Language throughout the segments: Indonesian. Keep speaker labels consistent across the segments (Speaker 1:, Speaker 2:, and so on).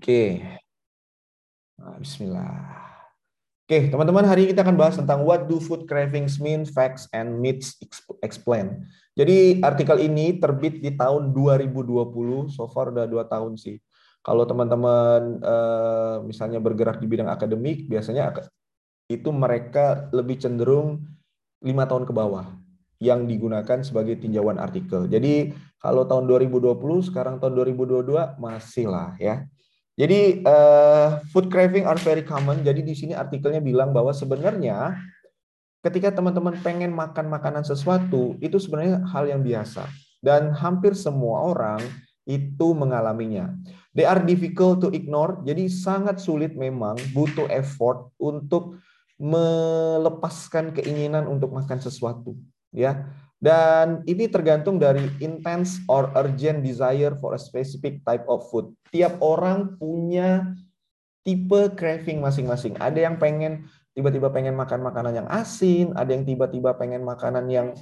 Speaker 1: Oke. Nah, Bismillah. Oke, teman-teman, hari ini kita akan bahas tentang what do food cravings mean, facts and myths explain. Jadi artikel ini terbit di tahun 2020, so far udah dua tahun sih. Kalau teman-teman uh, misalnya bergerak di bidang akademik, biasanya itu mereka lebih cenderung lima tahun ke bawah yang digunakan sebagai tinjauan artikel. Jadi kalau tahun 2020, sekarang tahun 2022 masih lah ya. Jadi uh, food craving are very common. Jadi di sini artikelnya bilang bahwa sebenarnya ketika teman-teman pengen makan makanan sesuatu itu sebenarnya hal yang biasa dan hampir semua orang itu mengalaminya. They are difficult to ignore. Jadi sangat sulit memang butuh effort untuk melepaskan keinginan untuk makan sesuatu, ya. Dan ini tergantung dari intense or urgent desire for a specific type of food. Tiap orang punya tipe craving masing-masing. Ada yang pengen tiba-tiba pengen makan makanan yang asin, ada yang tiba-tiba pengen makanan yang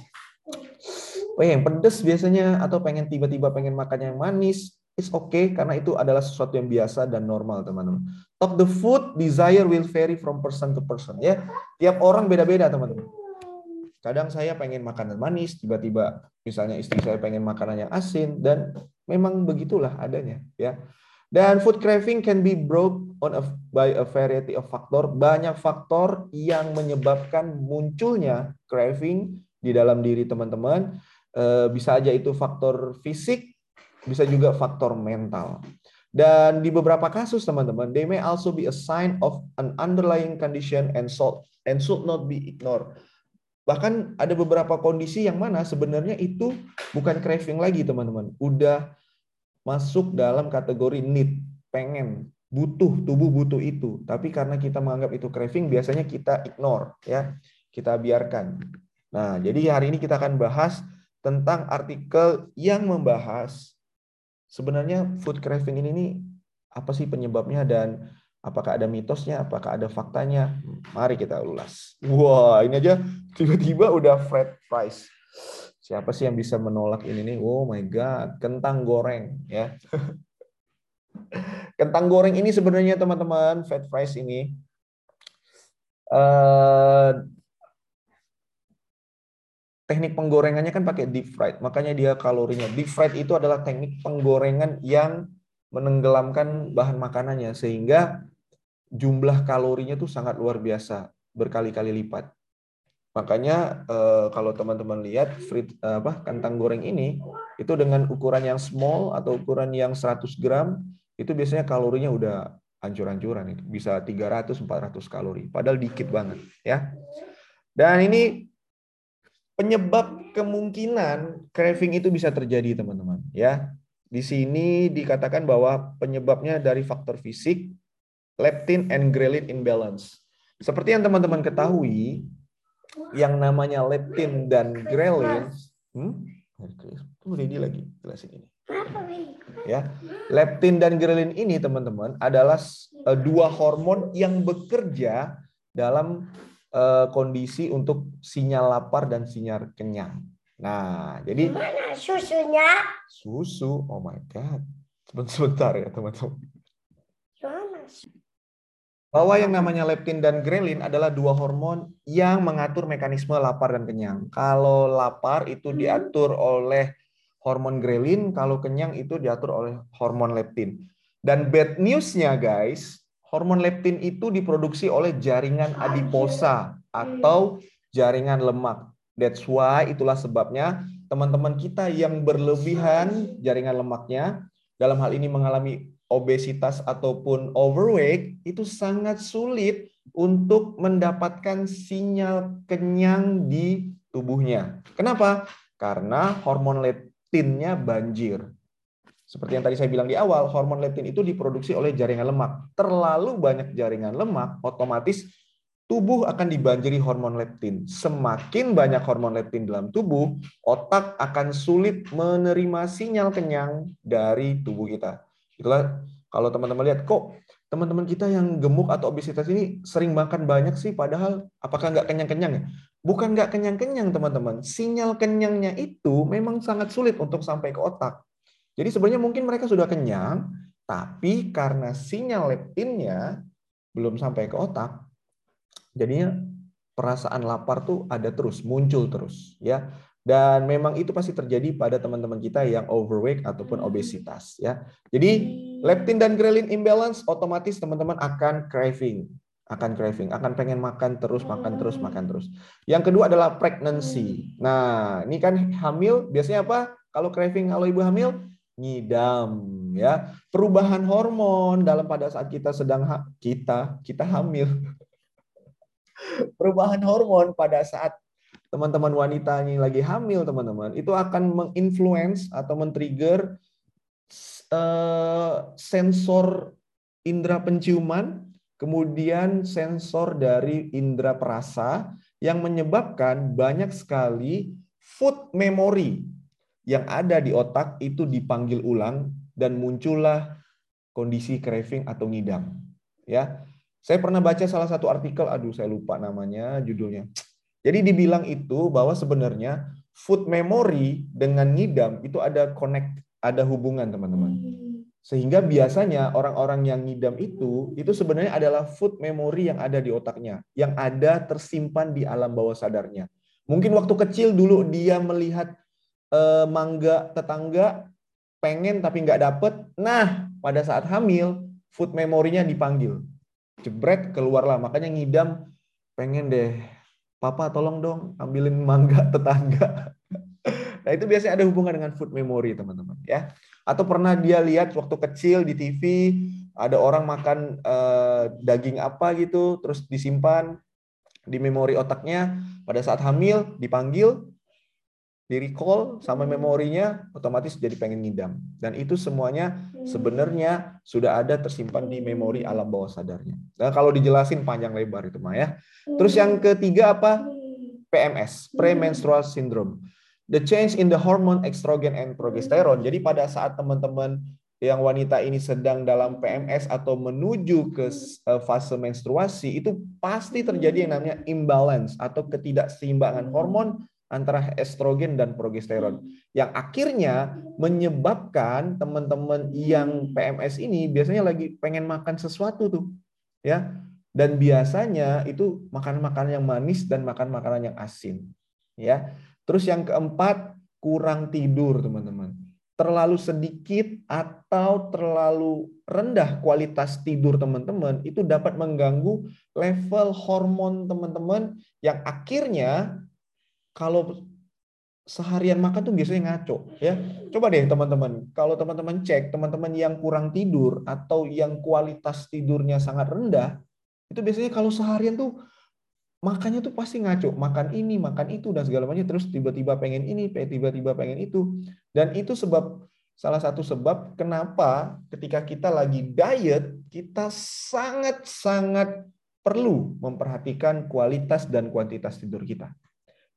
Speaker 1: oh yang pedas biasanya atau pengen tiba-tiba pengen makan yang manis. It's okay karena itu adalah sesuatu yang biasa dan normal, teman-teman. Top the food desire will vary from person to person ya. Tiap orang beda-beda, teman-teman Kadang saya pengen makanan manis, tiba-tiba misalnya istri saya pengen makanan yang asin dan memang begitulah adanya ya. Dan food craving can be brought on a, by a variety of factor. Banyak faktor yang menyebabkan munculnya craving di dalam diri teman-teman. Eh, bisa aja itu faktor fisik, bisa juga faktor mental. Dan di beberapa kasus teman-teman, they may also be a sign of an underlying condition and should not be ignored. Bahkan ada beberapa kondisi yang mana sebenarnya itu bukan craving lagi, teman-teman. Udah masuk dalam kategori need, pengen, butuh, tubuh butuh itu. Tapi karena kita menganggap itu craving, biasanya kita ignore, ya. Kita biarkan. Nah, jadi hari ini kita akan bahas tentang artikel yang membahas sebenarnya food craving ini apa sih penyebabnya dan Apakah ada mitosnya? Apakah ada faktanya? Mari kita ulas. Wah, ini aja tiba-tiba udah Fred Price. Siapa sih yang bisa menolak ini nih? Oh my God, kentang goreng ya. kentang goreng ini sebenarnya teman-teman, Fred Price ini uh, teknik penggorengannya kan pakai deep fried, makanya dia kalorinya. Deep fried itu adalah teknik penggorengan yang menenggelamkan bahan makanannya sehingga jumlah kalorinya tuh sangat luar biasa berkali-kali lipat. Makanya eh, kalau teman-teman lihat frit, eh, apa kentang goreng ini itu dengan ukuran yang small atau ukuran yang 100 gram itu biasanya kalorinya udah hancur-hancuran itu bisa 300 400 kalori padahal dikit banget ya. Dan ini penyebab kemungkinan craving itu bisa terjadi teman-teman ya. Di sini dikatakan bahwa penyebabnya dari faktor fisik, leptin and ghrelin imbalance. Seperti yang teman-teman ketahui, yang namanya leptin dan ghrelin, hmm? Tunggu ini lagi jelasin ini. Ya, leptin dan ghrelin ini teman-teman adalah eh, dua hormon yang bekerja dalam eh, kondisi untuk sinyal lapar dan sinyal kenyang. Nah, jadi
Speaker 2: mana susunya?
Speaker 1: Susu, oh my god. Sebentar ya teman-teman. Bahwa yang namanya leptin dan grelin adalah dua hormon yang mengatur mekanisme lapar dan kenyang. Kalau lapar itu diatur oleh hormon grelin, kalau kenyang itu diatur oleh hormon leptin. Dan bad newsnya guys, hormon leptin itu diproduksi oleh jaringan adiposa atau jaringan lemak. That's why itulah sebabnya teman-teman kita yang berlebihan jaringan lemaknya dalam hal ini mengalami obesitas ataupun overweight itu sangat sulit untuk mendapatkan sinyal kenyang di tubuhnya. Kenapa? Karena hormon leptinnya banjir. Seperti yang tadi saya bilang di awal, hormon leptin itu diproduksi oleh jaringan lemak. Terlalu banyak jaringan lemak, otomatis tubuh akan dibanjiri hormon leptin. Semakin banyak hormon leptin dalam tubuh, otak akan sulit menerima sinyal kenyang dari tubuh kita. Itulah kalau teman-teman lihat, kok teman-teman kita yang gemuk atau obesitas ini sering makan banyak sih, padahal apakah nggak kenyang-kenyang ya? Bukan nggak kenyang-kenyang teman-teman. Sinyal kenyangnya itu memang sangat sulit untuk sampai ke otak. Jadi sebenarnya mungkin mereka sudah kenyang, Tapi karena sinyal leptinnya belum sampai ke otak, jadinya perasaan lapar tuh ada terus, muncul terus, ya. Dan memang itu pasti terjadi pada teman-teman kita yang overweight ataupun obesitas, ya. Jadi leptin dan ghrelin imbalance otomatis teman-teman akan craving, akan craving, akan pengen makan terus, makan terus, makan terus. Yang kedua adalah pregnancy. Nah, ini kan hamil biasanya apa? Kalau craving kalau ibu hamil ngidam ya. Perubahan hormon dalam pada saat kita sedang ha kita kita hamil. Perubahan hormon pada saat teman-teman wanita ini lagi hamil, teman-teman, itu akan menginfluence atau men-trigger uh, sensor indera penciuman, kemudian sensor dari indera perasa yang menyebabkan banyak sekali food memory yang ada di otak itu dipanggil ulang dan muncullah kondisi craving atau ngidam. Ya, saya pernah baca salah satu artikel, aduh saya lupa namanya, judulnya. Jadi dibilang itu bahwa sebenarnya food memory dengan ngidam itu ada connect, ada hubungan teman-teman. Sehingga biasanya orang-orang yang ngidam itu, itu sebenarnya adalah food memory yang ada di otaknya, yang ada tersimpan di alam bawah sadarnya. Mungkin waktu kecil dulu dia melihat eh, mangga tetangga, pengen tapi nggak dapet. Nah, pada saat hamil, food memorinya dipanggil. Jebret, keluarlah. Makanya ngidam, pengen deh, papa tolong dong ambilin mangga tetangga. nah, itu biasanya ada hubungan dengan food memory, teman-teman. ya. Atau pernah dia lihat waktu kecil di TV, ada orang makan eh, daging apa gitu, terus disimpan di memori otaknya, pada saat hamil dipanggil, di recall sama memorinya otomatis jadi pengen ngidam dan itu semuanya sebenarnya sudah ada tersimpan di memori alam bawah sadarnya. Nah, kalau dijelasin panjang lebar itu mah ya. Terus yang ketiga apa? PMS, premenstrual syndrome. The change in the hormone estrogen and progesterone. Jadi pada saat teman-teman yang wanita ini sedang dalam PMS atau menuju ke eh, fase menstruasi itu pasti terjadi yang namanya imbalance atau ketidakseimbangan hormon antara estrogen dan progesteron yang akhirnya menyebabkan teman-teman yang PMS ini biasanya lagi pengen makan sesuatu tuh ya. Dan biasanya itu makan makanan yang manis dan makan makanan yang asin ya. Terus yang keempat kurang tidur teman-teman. Terlalu sedikit atau terlalu rendah kualitas tidur teman-teman itu dapat mengganggu level hormon teman-teman yang akhirnya kalau seharian makan tuh biasanya ngaco ya. Coba deh teman-teman, kalau teman-teman cek teman-teman yang kurang tidur atau yang kualitas tidurnya sangat rendah, itu biasanya kalau seharian tuh makannya tuh pasti ngaco, makan ini, makan itu dan segala macam terus tiba-tiba pengen ini, tiba-tiba pengen itu. Dan itu sebab salah satu sebab kenapa ketika kita lagi diet, kita sangat-sangat perlu memperhatikan kualitas dan kuantitas tidur kita.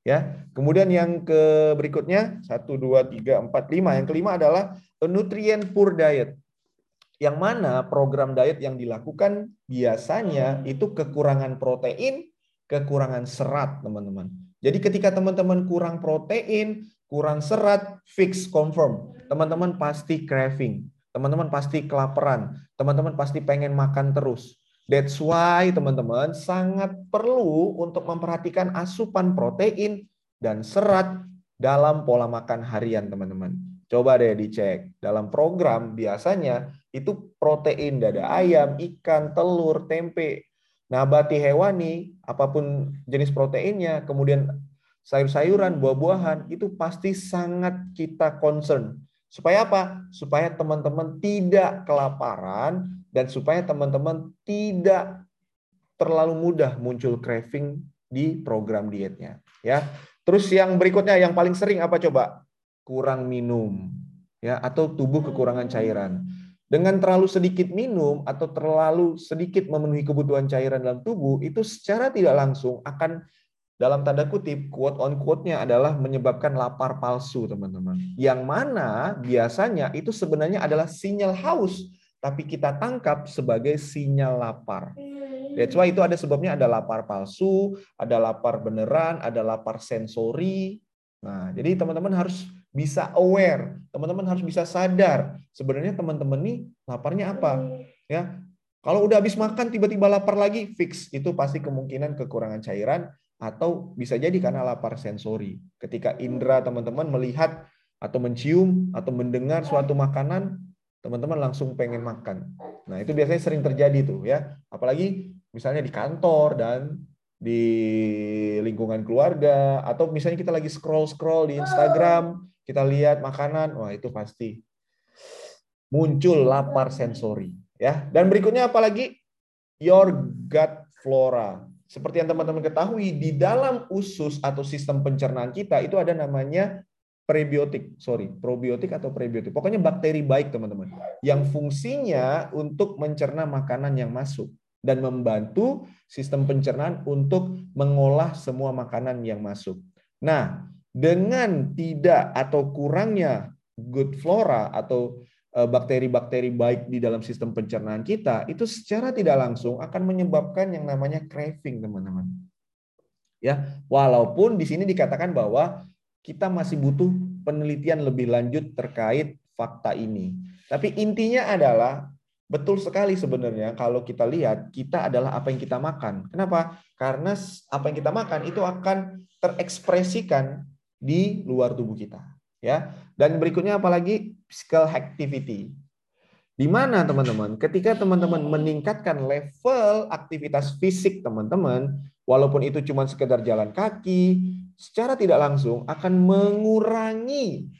Speaker 1: Ya, kemudian yang ke berikutnya satu dua tiga empat lima. Yang kelima adalah a nutrient poor diet. Yang mana program diet yang dilakukan biasanya itu kekurangan protein, kekurangan serat, teman-teman. Jadi ketika teman-teman kurang protein, kurang serat, fix confirm. Teman-teman pasti craving. Teman-teman pasti kelaparan. Teman-teman pasti pengen makan terus. That's why teman-teman sangat perlu untuk memperhatikan asupan protein dan serat dalam pola makan harian teman-teman. Coba deh dicek. Dalam program biasanya itu protein dada ayam, ikan, telur, tempe, nabati hewani, apa pun jenis proteinnya, kemudian sayur-sayuran, buah-buahan, itu pasti sangat kita concern. Supaya apa? Supaya teman-teman tidak kelaparan dan supaya teman-teman tidak terlalu mudah muncul craving di program dietnya ya. Terus yang berikutnya yang paling sering apa coba? Kurang minum ya atau tubuh kekurangan cairan. Dengan terlalu sedikit minum atau terlalu sedikit memenuhi kebutuhan cairan dalam tubuh itu secara tidak langsung akan dalam tanda kutip quote on quote-nya adalah menyebabkan lapar palsu teman-teman. Yang mana biasanya itu sebenarnya adalah sinyal haus tapi kita tangkap sebagai sinyal lapar. Hmm. That's why itu ada sebabnya ada lapar palsu, ada lapar beneran, ada lapar sensori. Nah, jadi teman-teman harus bisa aware. Teman-teman harus bisa sadar sebenarnya teman-teman nih laparnya apa. Ya, kalau udah habis makan tiba-tiba lapar lagi, fix itu pasti kemungkinan kekurangan cairan atau bisa jadi karena lapar sensori. Ketika indera teman-teman melihat atau mencium atau mendengar suatu makanan, teman-teman langsung pengen makan. Nah, itu biasanya sering terjadi tuh ya. Apalagi misalnya di kantor dan di lingkungan keluarga atau misalnya kita lagi scroll-scroll di Instagram, kita lihat makanan, wah itu pasti muncul lapar sensori ya. Dan berikutnya apalagi your gut flora. Seperti yang teman-teman ketahui di dalam usus atau sistem pencernaan kita itu ada namanya prebiotik, sorry, probiotik atau prebiotik. Pokoknya bakteri baik teman-teman yang fungsinya untuk mencerna makanan yang masuk dan membantu sistem pencernaan untuk mengolah semua makanan yang masuk. Nah, dengan tidak atau kurangnya good flora atau eh, bakteri-bakteri baik di dalam sistem pencernaan kita, itu secara tidak langsung akan menyebabkan yang namanya craving, teman-teman. Ya, walaupun di sini dikatakan bahwa kita masih butuh penelitian lebih lanjut terkait fakta ini. Tapi intinya adalah Betul sekali sebenarnya kalau kita lihat kita adalah apa yang kita makan. Kenapa? Karena apa yang kita makan itu akan terekspresikan di luar tubuh kita, ya. Dan berikutnya apalagi physical activity. Di mana teman-teman? Ketika teman-teman meningkatkan level aktivitas fisik teman-teman, walaupun itu cuma sekedar jalan kaki, secara tidak langsung akan mengurangi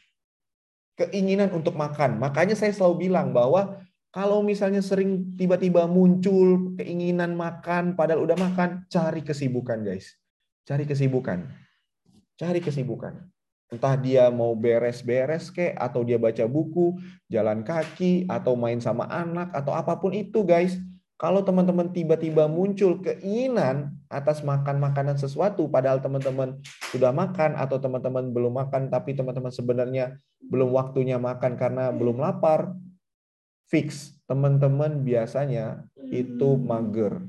Speaker 1: keinginan untuk makan. Makanya saya selalu bilang bahwa kalau misalnya sering tiba-tiba muncul keinginan makan, padahal udah makan, cari kesibukan guys. Cari kesibukan. Cari kesibukan. Entah dia mau beres-beres kek, atau dia baca buku, jalan kaki, atau main sama anak, atau apa pun itu guys. Kalau teman-teman tiba-tiba muncul keinginan atas makan makanan sesuatu, padahal teman-teman sudah makan, atau teman-teman belum makan, tapi teman-teman sebenarnya belum waktunya makan karena belum lapar, fix. Teman-teman biasanya itu hmm. mager.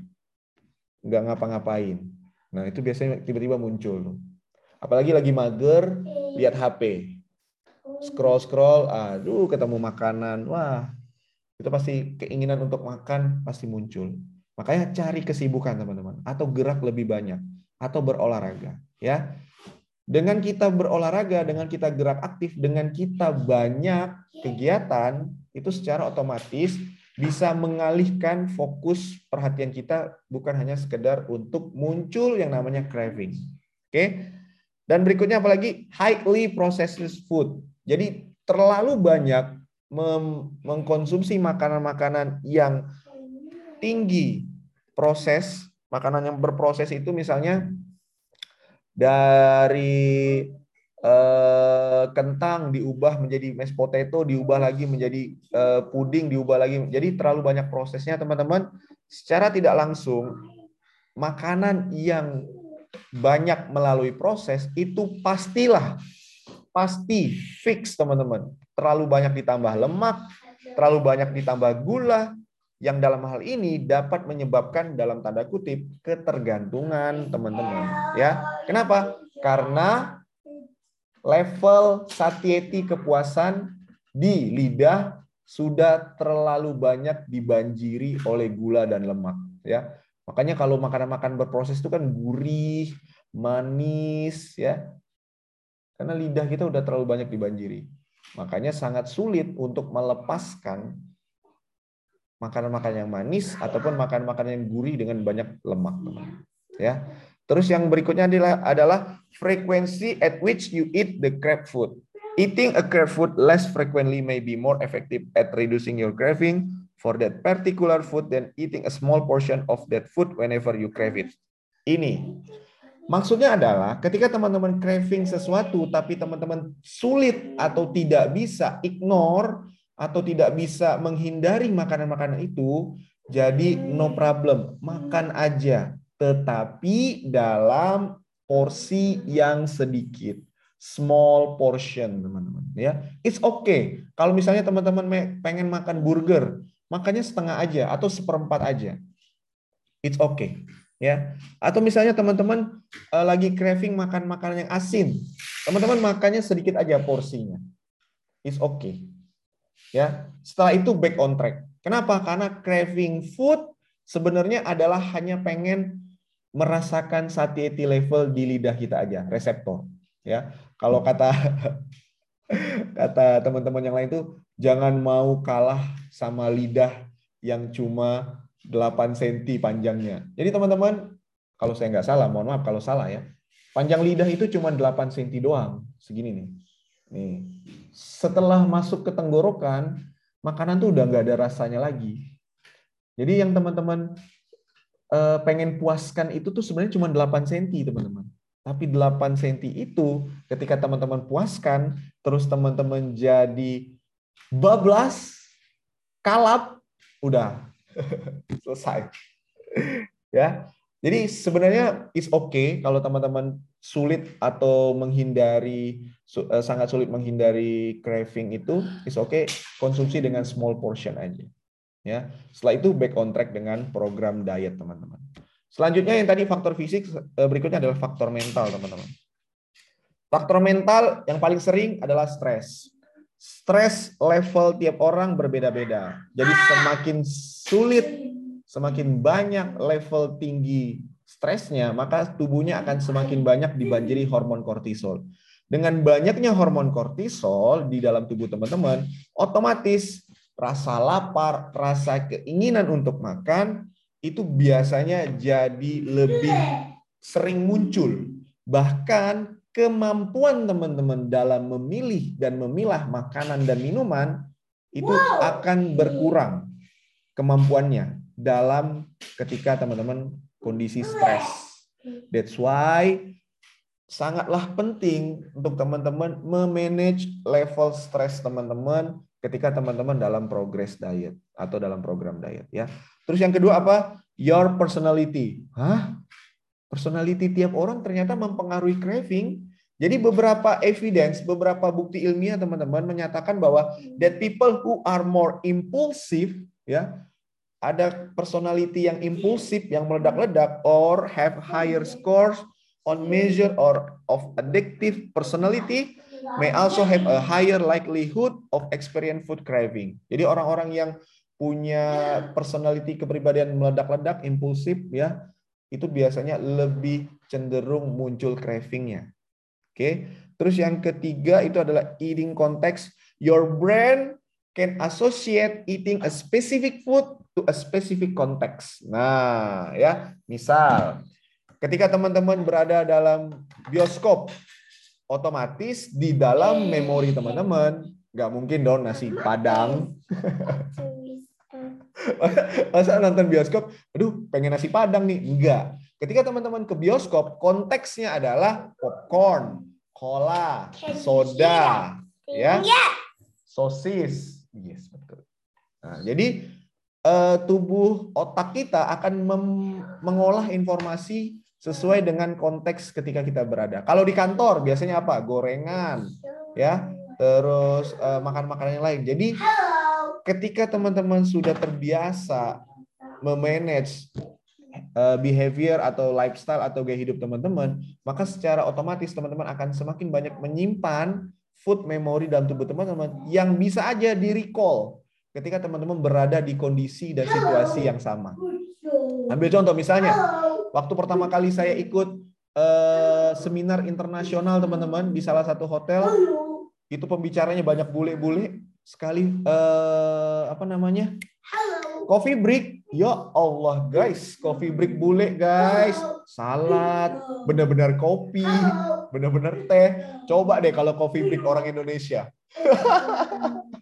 Speaker 1: Nggak ngapa-ngapain. Nah itu biasanya tiba-tiba muncul apalagi lagi mager lihat HP scroll scroll aduh ketemu makanan. Wah itu pasti keinginan untuk makan pasti muncul makanya cari kesibukan teman-teman atau gerak lebih banyak atau berolahraga ya dengan kita berolahraga, dengan kita gerak aktif, dengan kita banyak kegiatan, itu secara otomatis bisa mengalihkan fokus perhatian kita bukan hanya sekedar untuk muncul yang namanya craving. Oke. Dan berikutnya apalagi highly processed food. Jadi terlalu banyak mengkonsumsi makanan-makanan yang tinggi proses, makanan yang berproses itu misalnya dari uh, kentang diubah menjadi mashed potato, diubah lagi menjadi uh, puding, diubah lagi. Jadi terlalu banyak prosesnya, teman-teman. Secara tidak langsung, makanan yang banyak melalui proses itu pastilah pasti fix teman-teman. Terlalu banyak ditambah lemak, terlalu banyak ditambah gula, yang dalam hal ini dapat menyebabkan dalam tanda kutip ketergantungan teman-teman ya. Kenapa? Karena level satiety kepuasan di lidah sudah terlalu banyak dibanjiri oleh gula dan lemak ya. Makanya kalau makanan-makanan berproses itu kan gurih manis ya. Karena lidah kita udah terlalu banyak dibanjiri makanya sangat sulit untuk melepaskan makanan-makanan yang manis ataupun makanan-makanan yang gurih dengan banyak lemak, teman. Ya. Terus yang berikutnya adalah adalah frekuensi at which you eat the crab food. Eating a crab food less frequently may be more effective at reducing your craving for that particular food than eating a small portion of that food whenever you crave it. Ini maksudnya adalah ketika teman-teman craving sesuatu tapi teman-teman sulit atau tidak bisa ignore atau tidak bisa menghindari makanan-makanan itu, jadi no problem, makan aja, tetapi dalam porsi yang sedikit, small portion, teman-teman. Ya, it's okay. Kalau misalnya teman-teman pengen makan burger, makannya setengah aja atau seperempat aja, it's okay. Ya. Atau misalnya teman-teman uh, lagi craving makan makanan yang asin. Teman-teman makannya sedikit aja porsinya. It's okay. Ya. Setelah itu back on track. Kenapa? Karena craving food sebenarnya adalah hanya pengen merasakan satiety level di lidah kita aja, reseptor. Ya, kalau kata kata teman-teman yang lain itu jangan mau kalah sama lidah yang cuma 8 cm panjangnya. Jadi teman-teman, kalau saya nggak salah, mohon maaf kalau salah ya, panjang lidah itu cuma 8 cm doang, segini nih. Nih, setelah masuk ke tenggorokan, makanan tuh udah nggak ada rasanya lagi. Jadi yang teman-teman uh, pengen puaskan itu tuh sebenarnya cuma 8 cm, teman-teman. Tapi 8 cm itu ketika teman-teman puaskan, terus teman-teman jadi bablas, kalap, udah selesai. ya. Jadi sebenarnya is okay kalau teman-teman sulit atau menghindari eh, sangat sulit menghindari craving itu is okay konsumsi dengan small portion aja. Ya. Setelah itu back on track dengan program diet teman-teman. Selanjutnya yang tadi faktor fisik eh, berikutnya adalah faktor mental teman-teman. Faktor mental yang paling sering adalah stres. Stres level tiap orang berbeda-beda. Jadi semakin sulit, semakin banyak level tinggi stresnya, maka tubuhnya akan semakin banyak dibanjiri hormon kortisol. Dengan banyaknya hormon kortisol di dalam tubuh teman-teman, otomatis rasa lapar, rasa keinginan untuk makan itu biasanya jadi lebih sering muncul. Bahkan kemampuan teman-teman dalam memilih dan memilah makanan dan minuman itu akan berkurang kemampuannya dalam ketika teman-teman kondisi stres. That's why sangatlah penting untuk teman-teman memanage level stres teman-teman ketika teman-teman dalam progress diet atau dalam program diet ya. Terus yang kedua apa? Your personality. Hah? Personality tiap orang ternyata mempengaruhi craving. Jadi beberapa evidence, beberapa bukti ilmiah teman-teman menyatakan bahwa that people who are more impulsive ya, ada personality yang impulsif yang meledak-ledak or have higher scores on measure or of addictive personality may also have a higher likelihood of experience food craving. Jadi orang-orang yang punya personality kepribadian meledak-ledak, impulsif ya, itu biasanya lebih cenderung muncul cravingnya. Oke. Terus yang ketiga itu adalah eating context. Your brain can associate eating a specific food to a specific context. Nah, ya, misal ketika teman-teman berada dalam bioskop, otomatis di dalam memori teman-teman nggak mungkin dong nasi padang. Masa nonton bioskop, aduh pengen nasi padang nih. Enggak. Ketika teman-teman ke bioskop, konteksnya adalah popcorn, cola, soda, ya, sosis. Yes, betul. Nah, jadi uh, tubuh otak kita akan mengolah informasi sesuai dengan konteks ketika kita berada. Kalau di kantor biasanya apa? Gorengan, ya, terus uh, makan makanan yang lain. Jadi ketika teman-teman sudah terbiasa memanage uh, behavior atau lifestyle atau gaya hidup teman-teman, maka secara otomatis teman-teman akan semakin banyak menyimpan food memory dalam tubuh teman-teman yang bisa aja di recall ketika teman-teman berada di kondisi dan situasi yang sama. Ambil contoh misalnya, Waktu pertama kali saya ikut uh, seminar internasional teman-teman di salah satu hotel, itu pembicaranya banyak bule-bule sekali uh, apa namanya? Coffee break. Ya Allah guys, coffee break bule guys. Salad, benar-benar kopi, benar-benar teh. Coba deh kalau coffee break orang Indonesia.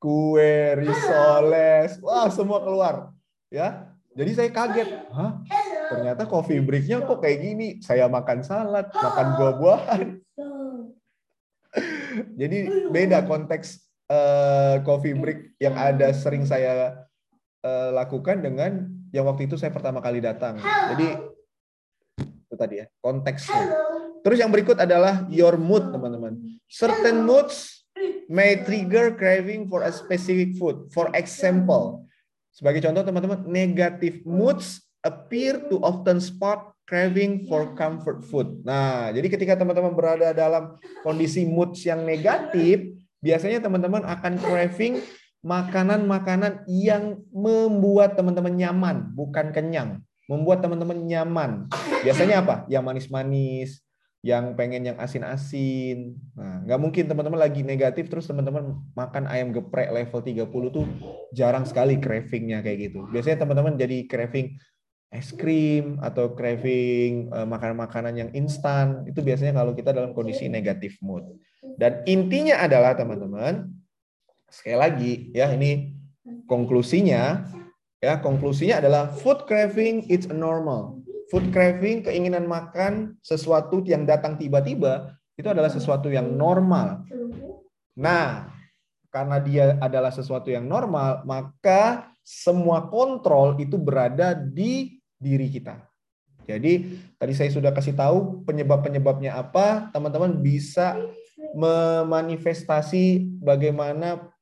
Speaker 1: Kue, risoles, wah semua keluar. Ya, jadi saya kaget, hah? Ternyata coffee break-nya kok kayak gini. Saya makan salad, makan buah-buahan. Jadi beda konteks uh, coffee break yang ada sering saya uh, lakukan dengan yang waktu itu saya pertama kali datang. Jadi itu tadi ya konteksnya. Terus yang berikut adalah your mood teman-teman. Certain moods may trigger craving for a specific food. For example, Sebagai contoh teman-teman, negative moods appear to often spot craving for comfort food. Nah, jadi ketika teman-teman berada dalam kondisi moods yang negatif, biasanya teman-teman akan craving makanan-makanan yang membuat teman-teman nyaman, bukan kenyang. Membuat teman-teman nyaman. Biasanya apa? Yang manis-manis, yang pengen yang asin-asin. Nah, nggak mungkin teman-teman lagi negatif terus teman-teman makan ayam geprek level 30 tuh jarang sekali cravingnya kayak gitu. Biasanya teman-teman jadi craving es krim atau craving eh, makanan-makanan yang instan. Itu biasanya kalau kita dalam kondisi negatif mood. Dan intinya adalah teman-teman sekali lagi ya ini konklusinya ya konklusinya adalah food craving it's normal food craving, keinginan makan sesuatu yang datang tiba-tiba, itu adalah sesuatu yang normal. Nah, karena dia adalah sesuatu yang normal, maka semua kontrol itu berada di diri kita. Jadi, tadi saya sudah kasih tahu penyebab-penyebabnya apa, teman-teman bisa memanifestasi bagaimana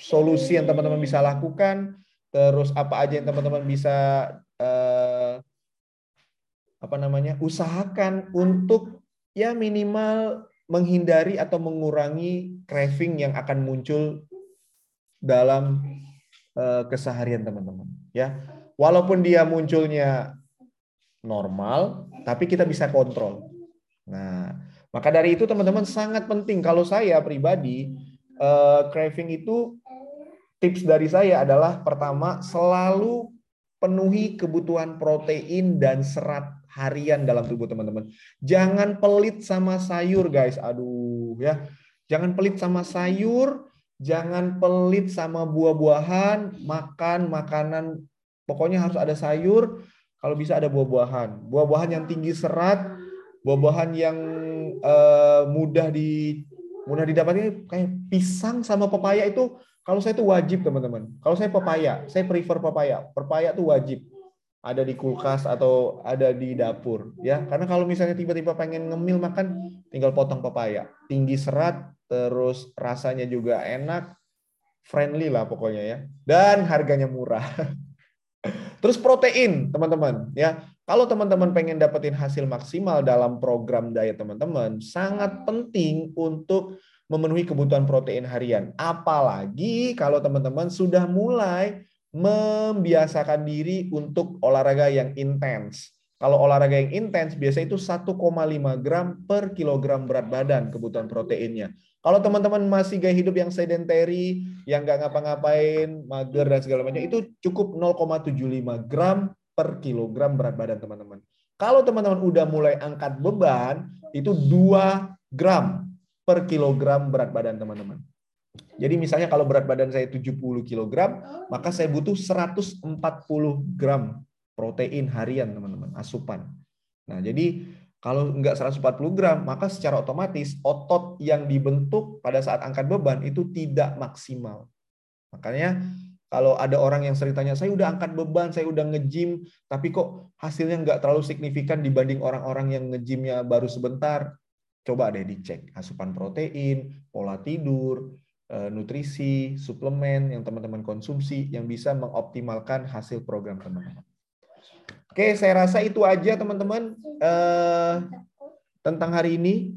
Speaker 1: solusi yang teman-teman bisa lakukan, terus apa aja yang teman-teman bisa uh, apa namanya usahakan untuk ya minimal menghindari atau mengurangi craving yang akan muncul dalam uh, keseharian teman-teman ya walaupun dia munculnya normal tapi kita bisa kontrol nah maka dari itu teman-teman sangat penting kalau saya pribadi uh, craving itu tips dari saya adalah pertama selalu penuhi kebutuhan protein dan serat harian dalam tubuh teman-teman. Jangan pelit sama sayur guys. Aduh ya. Jangan pelit sama sayur, jangan pelit sama buah-buahan, makan makanan pokoknya harus ada sayur, kalau bisa ada buah-buahan. Buah-buahan yang tinggi serat, buah-buahan yang uh, mudah di mudah didapatkan kayak pisang sama pepaya itu kalau saya itu wajib teman-teman. Kalau saya pepaya, saya prefer pepaya. Pepaya itu wajib ada di kulkas atau ada di dapur ya karena kalau misalnya tiba-tiba pengen ngemil makan tinggal potong pepaya tinggi serat terus rasanya juga enak friendly lah pokoknya ya dan harganya murah terus protein teman-teman ya kalau teman-teman pengen dapetin hasil maksimal dalam program diet teman-teman sangat penting untuk memenuhi kebutuhan protein harian apalagi kalau teman-teman sudah mulai membiasakan diri untuk olahraga yang intens. Kalau olahraga yang intens biasanya itu 1,5 gram per kilogram berat badan kebutuhan proteinnya. Kalau teman-teman masih gaya hidup yang sedentary, yang nggak ngapa-ngapain, mager dan segala macam, itu cukup 0,75 gram per kilogram berat badan teman-teman. Kalau teman-teman udah mulai angkat beban, itu 2 gram per kilogram berat badan teman-teman. Jadi misalnya kalau berat badan saya 70 kg, maka saya butuh 140 gram protein harian, teman-teman, asupan. Nah, jadi kalau enggak 140 gram, maka secara otomatis otot yang dibentuk pada saat angkat beban itu tidak maksimal. Makanya kalau ada orang yang sering tanya, saya udah angkat beban, saya udah nge-gym, tapi kok hasilnya nggak terlalu signifikan dibanding orang-orang yang nge-gymnya baru sebentar. Coba deh dicek asupan protein, pola tidur, Eh, nutrisi, suplemen yang teman-teman konsumsi yang bisa mengoptimalkan hasil program teman-teman. Oke, saya rasa itu aja teman-teman eh, tentang hari ini.